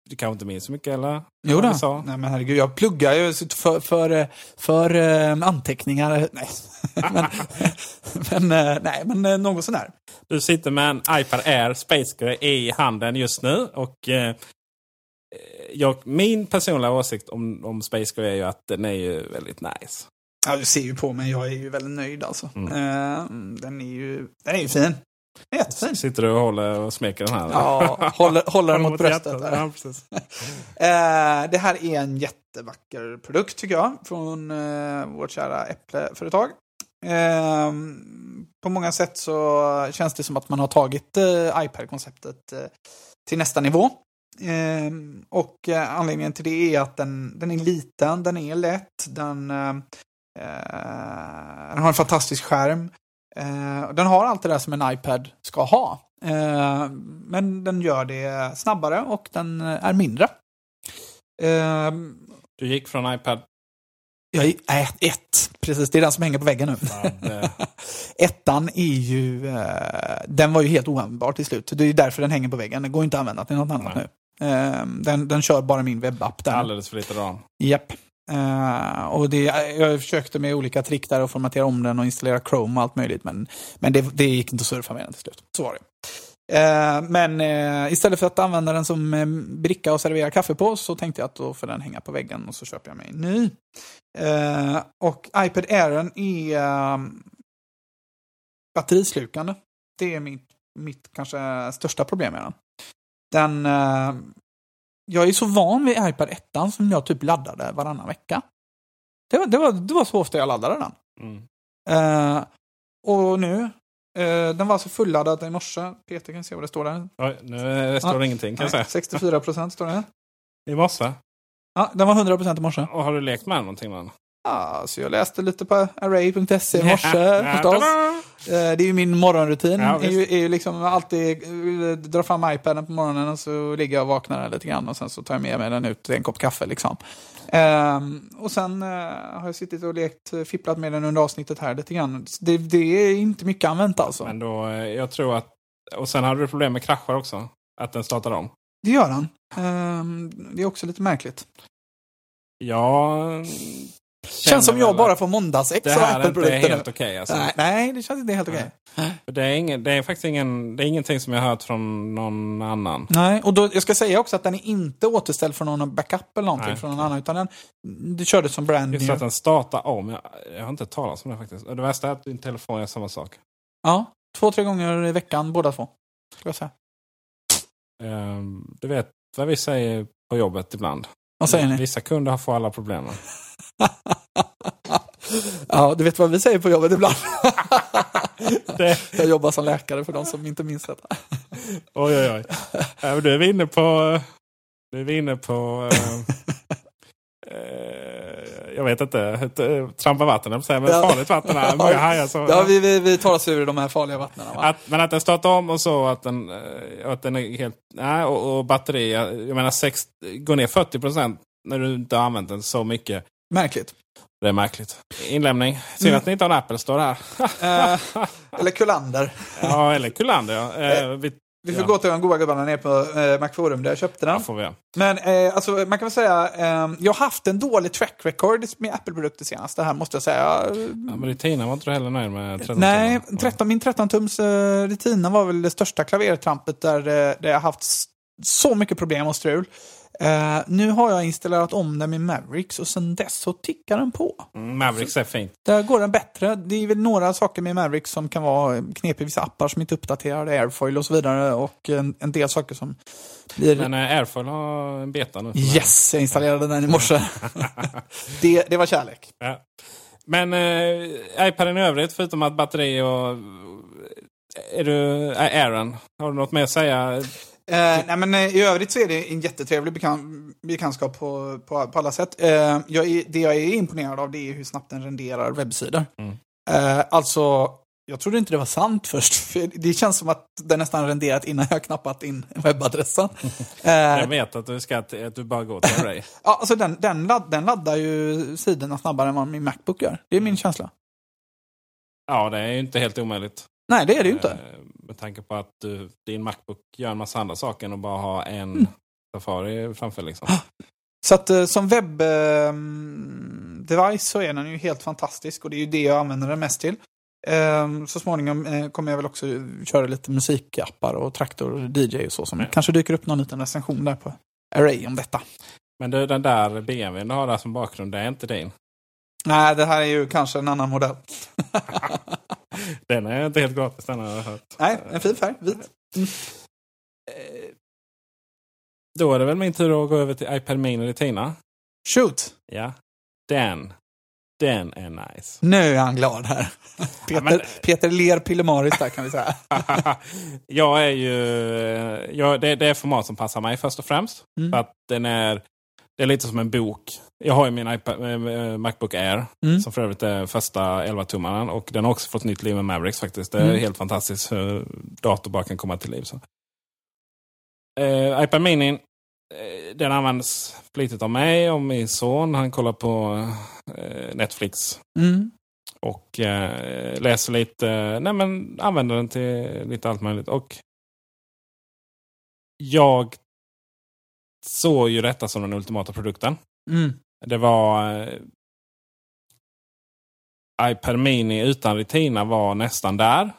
du kanske inte minns så mycket eller? Jo då. sa? Nej men herregud, jag pluggar ju för, för, för eh, anteckningar. Nej. men, men, eh, nej, men eh, något sånär. Du sitter med en iPad Air Space Gray i handen just nu. Och eh, jag, min personliga åsikt om, om Space Gray är ju att den är ju väldigt nice. Ja, du ser ju på mig, jag är ju väldigt nöjd alltså. Mm. Eh, den är ju, den är ju fin. Den är jättefin. Sitter du och håller och smeker den här? Ja, håller, håller den mot bröstet. hjärtat. där. Ja, precis. Eh, det här är en jättevacker produkt tycker jag från eh, vårt kära Äpple-företag. Eh, på många sätt så känns det som att man har tagit eh, iPad-konceptet eh, till nästa nivå. Eh, och anledningen till det är att den, den är liten, den är lätt, den, den har en fantastisk skärm. Eh, den har allt det där som en iPad ska ha. Eh, men den gör det snabbare och den är mindre. Eh, Du gick från iPad... jag är ett, ett, precis. Det är den som hänger på väggen nu. Ja, det- Ettan är ju, eh, den var ju helt oanvändbar till slut. Det är därför den hänger på väggen. Den går inte att använda till något annat Nej. nu. Eh, den, den kör bara min webbapp där. alldeles för lite ram. Japp. Uh, och det, jag försökte med olika trick där och formatera om den och installera Chrome och allt möjligt. Men, men det, det gick inte att surfa med den till slut. Så var det. Uh, men uh, istället för att använda den som bricka och servera kaffe på så tänkte jag att då får den hänga på väggen och så köper jag mig en ny. Och iPad Airen är batterislukande. Det är mitt, mitt kanske största problem med den. Den... Jag är så van vid iPad 1 som jag typ laddade varannan vecka. Det var, det var, det var så ofta jag laddade den. Mm. Eh, och nu, eh, den var alltså fulladdad i morse. Peter kan se vad det står där. Oj, nu står det Ja. ingenting kan jag säga. 64 procent står det. I morse. Ja, den var 100 procent i morse. Och har du lekt med någonting med den? Ja, så jag läste lite på array.se i morse förstås. Eh, Det är ju min morgonrutin. Ja, är ju, är ju liksom alltid eh, dra fram iPaden på morgonen och så ligger jag och vaknar lite grann och sen så tar jag med mig den ut till en kopp kaffe. Liksom. Ehm, och sen eh, har jag suttit och lekt, eh, fipplat med den under avsnittet här lite grann. Det, det är inte mycket använt alltså. Men då, jag tror att... Och sen hade du problem med kraschar också. Att den startar om. Det gör han. Ehm, det är också lite märkligt. Ja... Känns som jag bara får måndagsex Det här är inte helt okej alltså. Nej, nej, det känns inte helt okej. För Det är, ingen, det är faktiskt ingen, det är ingenting som jag hört från någon annan. Nej, och då, jag ska säga också att den är inte återställd från någon backup eller någonting Nej. från någon annan, utan den, du körde som brand Just new. att den startar om. Jag, jag har inte talat om det faktiskt. Det värsta är att din telefon gör samma sak. Ja, två, tre gånger i veckan båda två. Ska jag säga. Ehm, du vet vad vi säger på jobbet ibland. Vad säger ni? Vissa kunder har får alla problemen. Ja, du vet vad vi säger på jobbet ibland. Det- Jag jobbar som läkare för de som inte minns detta. Oj, oj, oj. Men Du är vi inne på... Du är vi inne på... eh, jag vet inte. eh, Trampa vatten, men farligt vatten. Här. Många hajar så. Ja, vi, vi, vi tar oss ur de här farliga vattnen. Va? Att, men att den startar om och så att den, att den är helt... Nej, och, och batteri, jag jag menar sex, går ner 40 procent när du inte har använt den så mycket. Märkligt. Det är märkligt. Inlämning. Synd att ni inte har en Apple Store här. Eh, eller Kullander. ja, eller Kullander ja. Eh, vi, Vi får ja. gå till de goda gubbarna nere på eh, Macforum där jag köpte den. Ja, får vi. Men eh, alltså, man kan väl säga, eh, jag har haft en dålig track record med Apple-produkter senast. Det här måste jag säga. Ja, men Retina var inte du heller nöjd med 13 Nej, timmar? 13, min 13-tums eh, Retina var väl det största klavertrampet där, eh, där jag haft så mycket problem och strul. Eh, nu har jag installerat om den med Mavericks och sen dess så tickar den på. Mm, Mavericks är fint. Där går den bättre. Det är väl några saker med Mavericks som kan vara knepiga. Vissa appar som inte uppdaterar, Airfoil och så vidare. Och en, en del saker som blir... Men eh, Airfoil har en beta nu. Yes, jag installerade den i morse. det, det var kärlek. Ja. Men eh, iPaden i övrigt, förutom att batteri och... Är du... Aaron, har du något mer att säga? Eh, nej, men, eh, I övrigt så är det en jättetrevlig bekan bekantskap på, på, på alla sätt. Eh, jag är, det jag är imponerad av det är hur snabbt den renderar webbsidor. Mm. Eh, alltså, jag trodde inte det var sant först. För det känns som att den nästan renderat innan jag knappat in webbadressen. Eh, Jag vet att du, ska, att du bara går till Array. ja, alltså den, den, ladd, den laddar ju sidorna snabbare än vad min Macbook gör. Det är min känsla. Ja, det är ju inte helt omöjligt. Nej, det är det ju inte. Eh, Med tanke på att du, din Macbook gör en massa andra saker än att bara ha en Mm. Safari framför. Liksom. Så att eh, som webbdevice så är den ju helt fantastisk och det är ju det jag använder den mest till. Eh, så småningom eh, kommer jag väl också köra lite musikappar och traktor och DJ och så som Mm. kanske dyker upp någon liten recension där på Array om detta. Men du, den där BMWn du har där som bakgrund, det är inte din. Nej, det här är ju kanske en annan modell. Den är inte helt gratis, den har jag hört. Nej, en fin färg, vit. Eh, Då är det väl min tur att gå över till iPad Mini Retina. Shoot! Ja, den. Den är nice. Nu är han glad här. Peter, men- Peter ler pillemariskt där kan vi säga. jag är ju... Jag, det, det är format som passar mig först och främst. Mm. För att den är... Det är lite som en bok. Jag har ju min iPad, eh, Macbook Air. Mm. Som för övrigt är första 11-tummaren. Och den har också fått nytt liv med Mavericks faktiskt. Det är Mm. helt fantastiskt hur dator bara kan komma till liv. Så. Eh, iPad Mini. eh, Den används flitigt av mig och min son. Han kollar på eh, Netflix. Mm. Och eh, läser lite, nej men använder den till lite allt möjligt. Och jag såg ju detta som den ultimata produkten. Mm. Det var eh, iPad Mini utan Retina var nästan där.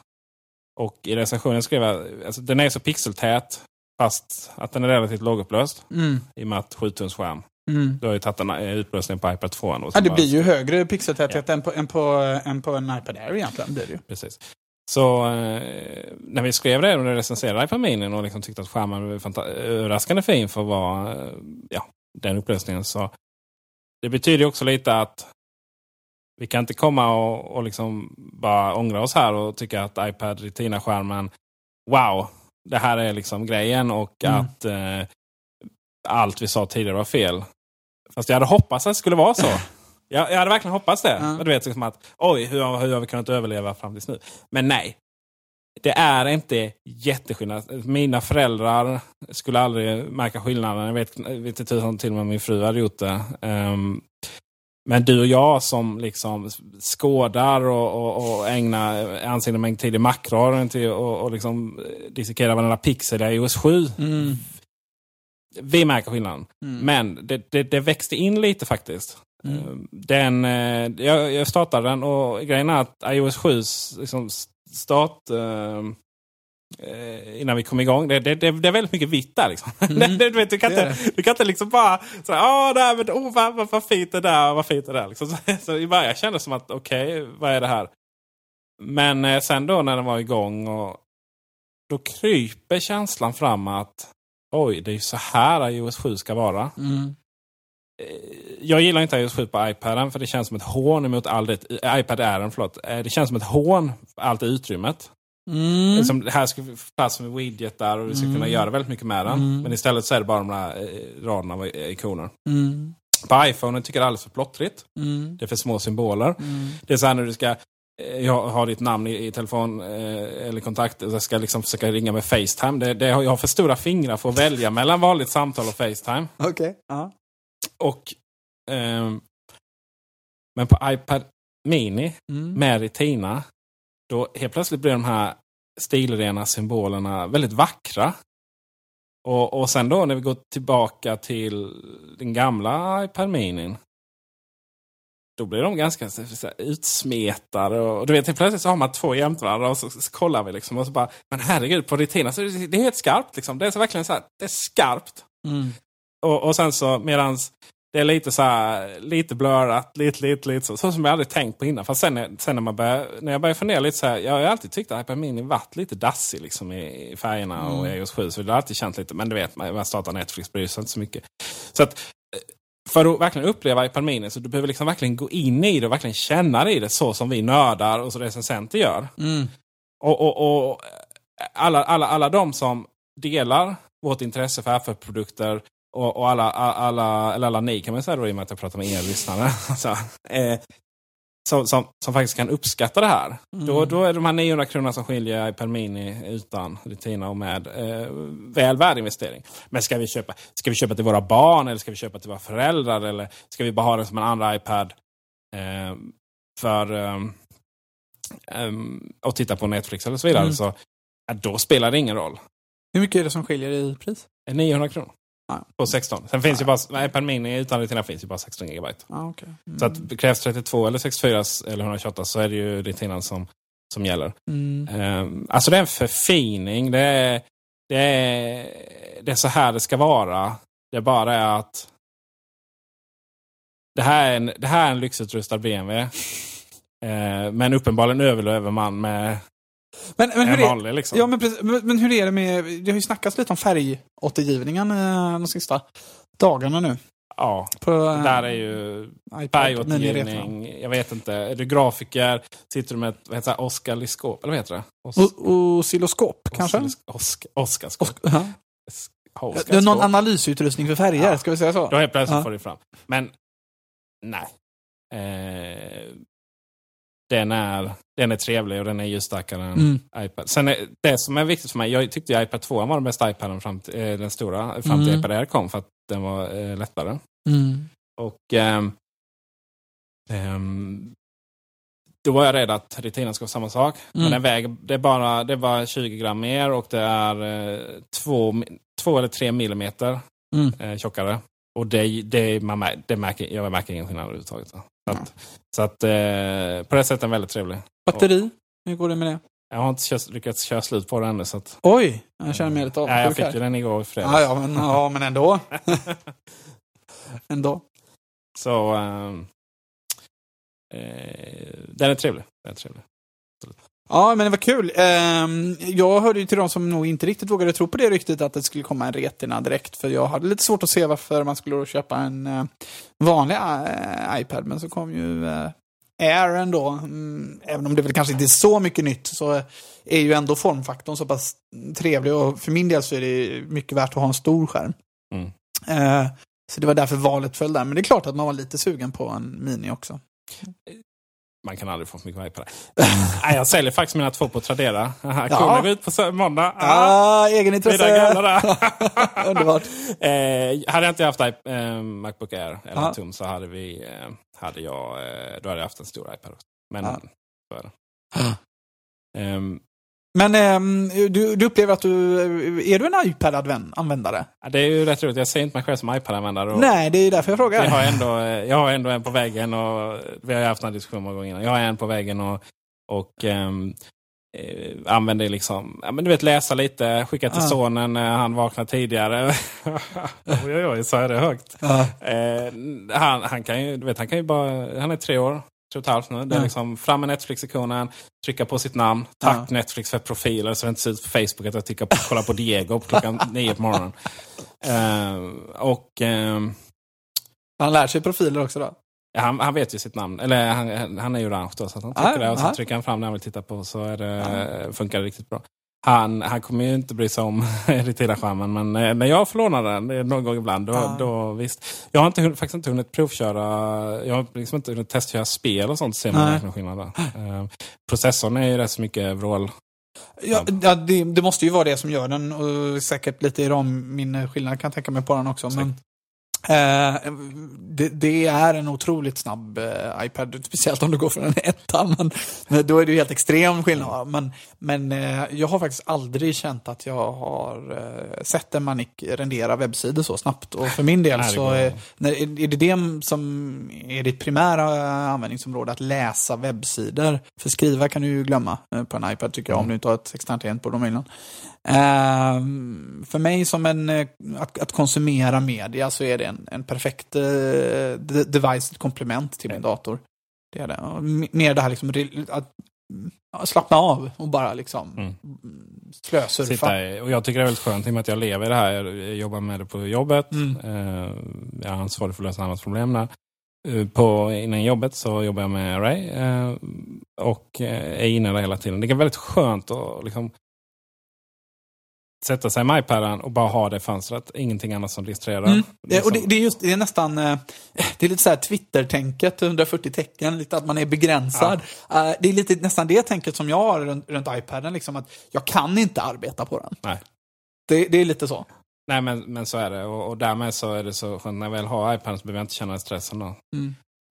Och i recensionen skrev jag, alltså, den är så pixeltät fast att den är relativt lågupplöst. Mm. I och med att 7 tums skärm. Mm. Du har ju tagit en eh, upplösning på iPad 2. ändå, Ja, det blir ju högre pixeltäthet än, på, än, på, än på en iPad Air egentligen. Blir det ju. Precis. Så eh, när vi skrev det och recenserade iPad Mini och liksom tyckte att skärmen var överraskande fin för att vara eh, ja, den upplösningen. Så det betyder också lite att Vi kan inte komma och, och liksom bara ångra oss här och tycka att iPad Retina-skärmen, wow, det här är liksom grejen och Mm. att eh, allt vi sa tidigare var fel. Fast jag hade hoppats att det skulle vara så. Jag, jag hade verkligen hoppats det. Ja. Du vet, liksom att, oj, hur, hur har vi kunnat överleva fram tills nu? Men nej. Det är inte jätteskillnad. Mina föräldrar skulle aldrig märka skillnaden. Jag vet, vet inte tusan till och med min fru hade gjort det. Ehm, men du och jag som liksom skådar och, och, och ägnar ansenlig mängd tid i makror till och, och liksom dissekera varenda pixel i iOS 7. Mm. Vi märker skillnaden. Mm. Men det, det, det växte in lite faktiskt. Mm. Eh, Den, eh, jag, jag startade den och grejen är att iOS 7 liksom start... eh, eh, innan vi kom igång. Det, det, det, det är väldigt mycket vitt där. Liksom. det, du, vet, du, kan Mm. Inte, du kan inte liksom bara säga åh, där, men, oh, vad, vad, vad fint det där vad fint det där. Liksom. Så, så i början kändes det som att okej, vad är det här? Men eh, sen då när den var igång och då kryper känslan fram att oj, det är ju så här iOS 7 ska vara. Mm. Jag gillar inte iOS 7 på iPaden för det känns som ett hån emot all det, iPad Air, förlåt. Eh, Det känns som ett hån för allt utrymmet. Mm. Som det här ska få plats med widgetar och vi ska kunna göra väldigt mycket med den. Mm. Men istället så är det bara de där eh, raderna av eh, ikoner. Mm. På iPhone tycker jag det är alldeles för plottrigt. Mm. Det är för små symboler. Mm. Det är så här när du ska eh, jag har ditt namn i, i telefon eh, eller kontakt och jag ska liksom försöka ringa med Facetime. Det, det, jag har för stora fingrar för att välja mellan vanligt samtal och Facetime. Okej. Ja. Och, ehm, men på iPad Mini Mm. med Retina, då helt plötsligt blir de här stilrena symbolerna väldigt vackra. Och, och sen då när vi går tillbaka till den gamla iPad Mini. Då blir de ganska utsmetade. Och, du vet, helt plötsligt så har man två jämte varandra och så, så kollar vi liksom. Och så bara, men herregud, på Retina så är det, det är helt skarpt. Liksom. Det är så verkligen så här, det är skarpt. Mm. Och, och sen så medans det är lite så här, lite blurrat, lite, lite, lite så. Så som jag aldrig tänkt på innan. Fast sen, sen när, man börjar, när jag börjar fundera lite så här. Jag har alltid tyckt att iPad Mini varit lite dassig liksom i, i färgerna och Mm. iOS 7. Så det har alltid känt lite. Men du vet, man startar Netflix bryr sig inte så mycket. Så att eh, för att verkligen uppleva iPad Mini så du behöver liksom verkligen gå in i det och verkligen känna i det så som vi nördar och så recensenter gör. Mm. Och, och, och alla, alla, alla de som delar vårt intresse för Apple-produkter och, och alla, alla, eller alla ni kan man säga då i och med att jag pratar med er lyssnare. Så, eh, som, som, som faktiskt kan uppskatta det här. Mm. Då, då är de här 900 kronorna som skiljer iPad Mini utan Retina och med eh, väl värd investering. Men ska vi, köpa, ska vi köpa till våra barn eller ska vi köpa till våra föräldrar? Eller ska vi bara ha den som en andra iPad? Eh, för ehm, och titta på Netflix eller så vidare. Mm. Så, då spelar det ingen roll. Hur mycket är det som skiljer i pris? 900 kronor. På 16. Sen finns ju bara, iPad Mini utan Retina finns ju bara 16 GB. Ah, okay. mm. Så att krävs 32 eller 64 eller 128 så är det ju Retinan som, som gäller. Mm. Um, alltså det är en förfining. Det är, det, är, det är så här det ska vara. Det är bara det att det här är en, det här är en lyxutrustad BMW. Eh, men uppenbarligen överlever man med Men, men, en hur är, vanlig. Liksom. ja, men, precis, men, men hur är det med... Det har ju snackats lite om färgåtergivningen eh, de sista dagarna nu. ja, På, eh, där är ju färgåtergivning. Jag vet inte. Är du grafiker? Sitter du med ett heter det? Eller vad heter det? Os- Oscilloskop kanske? Osk- Oscarskop. Osk- ja. Oscarskop. Det är någon analysutrustning för färger, Ja. ska vi säga så? Då helt plötsligt Ja. får du fram. Men nej. Eh, den, är, den är trevlig och den är ljusstarkare än Mm. iPad. Sen är, det som är viktigt för mig, jag tyckte iPad 2 var den bästa iPaden fram till, eh, den stora, fram till Mm. iPad Air kom för att den var eh, lättare. Mm. Och ehm, ehm, då var jag rädd att Retina ska vara samma sak. Men Mm. den väger, det är bara, det är bara 20 gram mer och det är eh, två, två eller tre millimeter Mm. eh, tjockare. Och det, det, man, det märker, jag märker ingen skillnad överhuvudtaget. Så att, så att eh, på det sättet är den väldigt trevlig. Batteri, hur går det med det? Jag har inte kört, lyckats köra slut på den ännu. Så att, Oj, jag känner mig lite nej, jag avundsjuk fick här. ju den igår i fredags. Ja, ja, men, ja, men ändå. ändå. Så ehm, eh, den är trevlig. Den är trevlig. Ja, men det var kul. Ehm, jag hörde ju till de som nog inte riktigt vågade tro på det ryktet att det skulle komma en Retina direkt. För jag hade lite svårt att se varför man skulle köpa en eh, vanlig eh, iPad. Men så kom ju eh, Air ändå, mm, även om det väl kanske inte är så mycket nytt, så är ju ändå formfaktorn så pass trevlig och för min del så är det mycket värt att ha en stor skärm. Mm. Så det var därför valet föll där. Men det är klart att man var lite sugen på en Mini också. Man kan aldrig få för mycket iPad. Nej, jag säljer faktiskt mina två på Tradera. Aha, Ja. Kommer vi ut på måndag. Ah, Mina egenintresse! Underbart. Eh, hade jag inte haft eh, Macbook Air eller Ja. Tum så hade, vi, eh, hade jag eh, då hade jag haft en stor iPad. Men Ja. så är det. Men ehm, du, du upplever att du... Är du en iPad-användare? ja, det är ju rätt roligt. Jag ser inte mig själv som iPad-användare. Nej, det är därför jag frågar. Jag har, ändå, eh, jag har ändå en på väggen och vi har ju haft den här diskussionen många gånger innan. Jag har en på väggen och, och ehm, eh, använder liksom, ja, men du vet läsa lite, skicka till Ja. sonen när han vaknar tidigare. oj, oj, oj, så är det högt. Ja. Eh, han, han kan ju, du vet, han kan ju bara, han är tre år, tre och ett halvt nu. Det är liksom fram med Netflix-ikonen, trycka på sitt namn. Tack Ja. Netflix för profiler så det inte ser ut på Facebook att jag tittar på, kollar på Diego på klockan nio på morgonen. Eh, och ehm, Han lär sig profiler också då? Ja, han, han vet ju sitt namn. Eller han, han är ju orange då, så han Ah, trycker det och så ah. trycker han fram det han vill titta på så är det, funkar det riktigt bra. Han, han kommer ju inte bry sig om Retila-skärmen, men eh, när jag får låna den någon gång ibland, då, Ah. då visst. Jag har inte, faktiskt inte hunnit provköra, jag har liksom inte hunnit testköra spel och sånt, så ser man verkligen skillnad där. Eh, processorn är ju rätt så mycket vrål. Ja, ja det, det måste ju vara det som gör den och säkert lite i RAM-minneskillnad kan jag tänka mig på den också. Men, eh, det, det är en otroligt snabb eh, iPad, speciellt om du går från en etta. Men, då är det ju helt extrem skillnad. Men, men eh, jag har faktiskt aldrig känt att jag har sett en Manic rendera webbsidor så snabbt. Och för min del så är, är det det som är ditt primära användningsområde, att läsa webbsidor. För skriva kan du ju glömma på en iPad tycker jag, om du inte har ett externt tangentbord om möjligt. Ehm, för mig som en, eh, att, att konsumera media så är det en, en perfekt eh, de- device, ett komplement till min dator. Det är det. Och Mer det här liksom, att slappna av och bara liksom Mm. slösurfa. Sitta och jag tycker det är väldigt skönt i och med att jag lever i det här. Jag jobbar med det på jobbet. Mm. Eh, jag är ansvarig för att lösa annat problem där. På, innan jobbet så jobbar jag med Array och är inne där hela tiden. Det är väldigt skönt att liksom, sätta sig med iPaden och bara ha det fönstret. Ingenting annat som distrerar. Mm. Liksom- och det, det, är just, det är nästan, eh, det är lite så här Twitter-tänket, 140 tecken, lite att man är begränsad. Eh, Det är lite nästan det tänket som jag har runt, runt iPaden, liksom att jag kan inte arbeta på den. Nej. Det, det är lite så. Nej men, men så är det. Och, och därmed så är det så skönt. När jag väl har iPaden så behöver jag inte känna stressen. Då. Mm.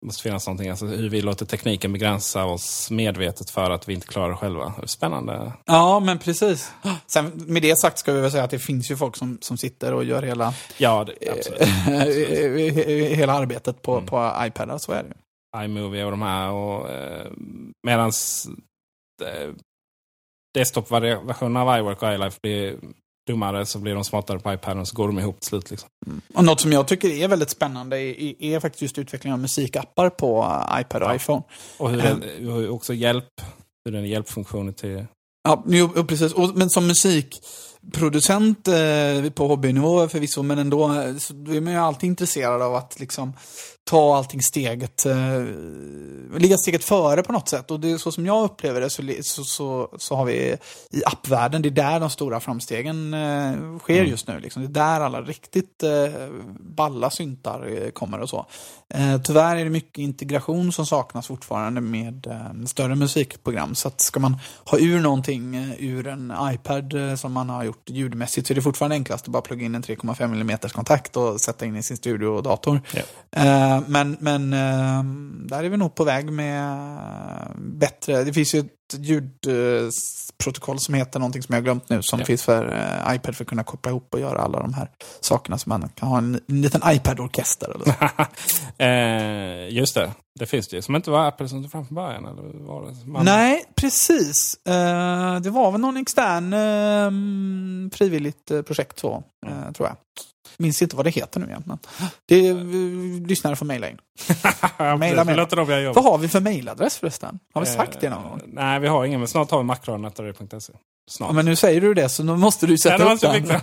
Måste finnas någonting. Alltså, hur vi låter tekniken begränsa oss medvetet för att vi inte klarar det själva. Spännande. Ja, men precis. Sen med det sagt ska vi väl säga att det finns ju folk som, som sitter och gör hela, Ja, det, absolut. hela arbetet på, på iPadar, så är det ju. iMovie och de här. Och, eh, medans eh, desktop-versionen av iWork och iLife blir dummare så blir de smartare på iPaden och så går de ihop till slut. Liksom. Och något som jag tycker är väldigt spännande är, är faktiskt just utvecklingen av musikappar på iPad och iPhone. Och hur Eh. den, hur också hjälp, hur den är hjälpfunktioner till... Ja, jo, jo, precis. Och, men som musikproducent eh, på hobbynivå förvisso, men ändå eh, så är man ju alltid intresserad av att liksom ta allting steget, eh, ligga steget före på något sätt. Och det är så som jag upplever det så, så, så, så har vi i appvärlden, det är där de stora framstegen eh, sker just nu. Liksom. Det är där alla riktigt eh, balla syntar eh, kommer och så. Eh, tyvärr är det mycket integration som saknas fortfarande med eh, större musikprogram. Så att ska man ha ur någonting eh, ur en iPad som man har gjort ljudmässigt så är det fortfarande enklast att bara plugga in en 3,5 mm kontakt och sätta in i sin studio och dator. Ja. Men men eh, där är vi nog på väg med bättre, det finns ju ett ljudprotokoll som heter någonting som jag har glömt nu som Ja. finns för eh, iPad för att kunna koppla ihop och göra alla de här sakerna som man kan ha en, en liten iPad-orkester eller eh, just det, det finns det ju. Som inte var Apple som tog fram från början. Eller var det? Man, Nej, precis. Eh, det var väl någon extern eh, frivilligt projekt så, eh, tror jag. Minns inte vad det heter nu igen. Men det är uh, lyssnare får mejla in. Ja, Mejla, mejla. Vad har vi för mejladress förresten? Har vi sagt det någon gång? Eh, Nej, vi har ingen, men snart har vi macron.se. Snart. Ja, men nu säger du det så nu måste du sätta Ja, upp den.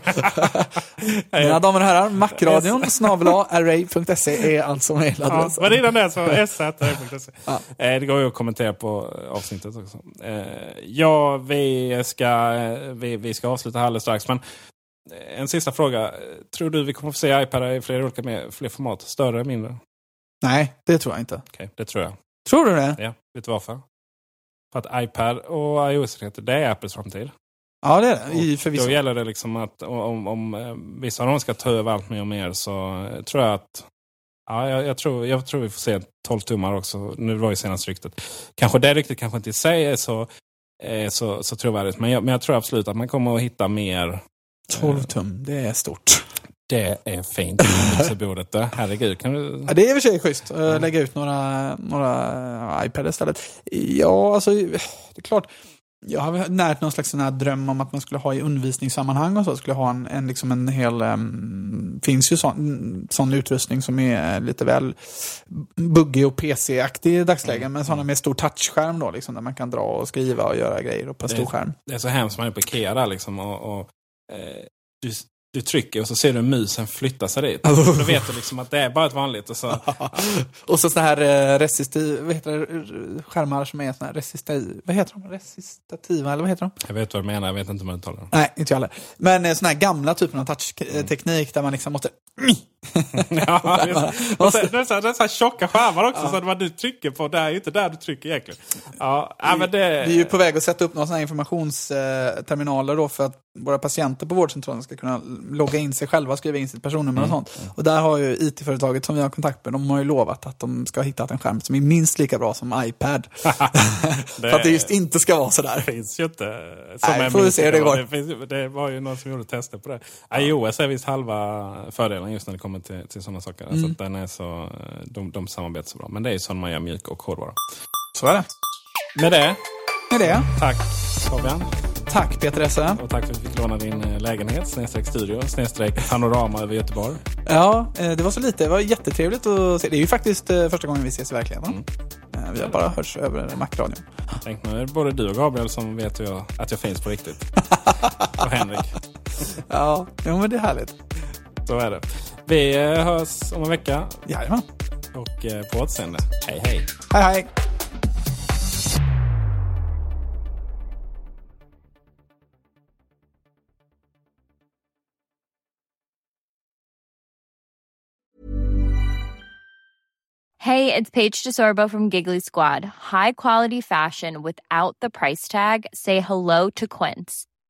Mina damer och herrar, macradion snabel array.se är alltså Ja, mejladressen. men innan det så s.se. Ja. Eh, Det går ju att kommentera på eh, avsnittet också. Eh, Ja, vi ska, eh, vi, vi ska avsluta här alldeles strax. Men eh, en sista fråga. Tror du vi kommer få se iPad i fler olika med, fler format? Större, mindre? Nej, det tror jag inte. Okej, det tror jag. Tror du det? Ja, vet du varför? För att iPad och iOS-enheter, det är Apples framtid. Ja, det är det. I. Då gäller det liksom att om, om eh, vissa av dem ska ta över allt mer och mer så eh, tror jag att Ja, jag, jag, tror, jag tror vi får se 12 tummar också. Nu var ju senast ryktet. Kanske det ryktet kanske inte i sig är så, är så, så trovärdigt. Men jag, men jag tror absolut att man kommer att hitta mer. 12 tum, det är stort. Det är fint. Mixerbordet. där. Herregud. Kan du... Ja, det är i och för sig schysst. att Lägga ut några, några iPad istället. Ja, alltså det är klart. Jag har närt någon slags sån här dröm om att man skulle ha i undervisningssammanhang och så, skulle ha en, en, liksom en hel, um, finns ju sån, sån utrustning som är lite väl buggig och PC-aktig i dagsläget, men sådana med stor touchskärm då, liksom, där man kan dra och skriva och göra grejer på en stor skärm. Det är så hemskt man är på Ikea där liksom. Och, och, eh, du, du trycker och så ser du musen flytta sig dit. Då vet du liksom att det är bara ett vanligt. Och så, Och så sådana här eh, resistiv, vad heter det, skärmar som är såna här resistiv, vad heter de? Resistativa, eller vad heter de? jag vet vad du menar, jag vet inte hur man uttalar det. Nej, inte jag heller. Men eh, sån här gamla typen av touchteknik där man liksom måste... Ja, det, är så, och Måste- sen, det, är så, här- det är så här tjocka skärmar också, så vad du trycker på, det är ju inte där du trycker egentligen. Ja, ja, men det, Vi är ju på väg att sätta upp några såna här informationsterminaler då för att våra patienter på vårdcentralen ska kunna logga in sig själva, skriva in sitt personnummer och sånt. Och där har ju IT-företaget som vi har kontakt med, de har ju lovat att de ska ha hittat en skärm som är minst lika bra som iPad. för att det just inte ska vara sådär. Det finns ju inte. Nej, en får vi se hur det går. Det, finns, det var ju någon som gjorde tester på det. iOS är visst halva fördelen just när det kommer till, till sådana saker. Mm. att den är så, eh, de, de samarbetar så bra. Men det är ju så man gör mjuk och hårdvara. Så är det. Med det, Med det, tack Fabian. tack Peter Esse. Och tack för att vi fick låna din eh, lägenhet, snedstreck studio, snedstreck panorama över Göteborg. Ja, eh, det var så lite. Det var jättetrevligt att se. Det är ju faktiskt första gången vi ses i verkligheten. Eh, Vi har bara hörts över Macradion. Tänk nu är det både du och Gabriel som vet jag, att jag finns på riktigt. och Henrik. Ja, jo, men det är härligt. Så är det. Vi eh, hörs om en vecka Jajamän. och eh, på återseende. Hej hej! Hej, hej. Hey, it's Paige DeSorbo from Giggly Squad. High quality fashion without the price tag. Say hello to Quince.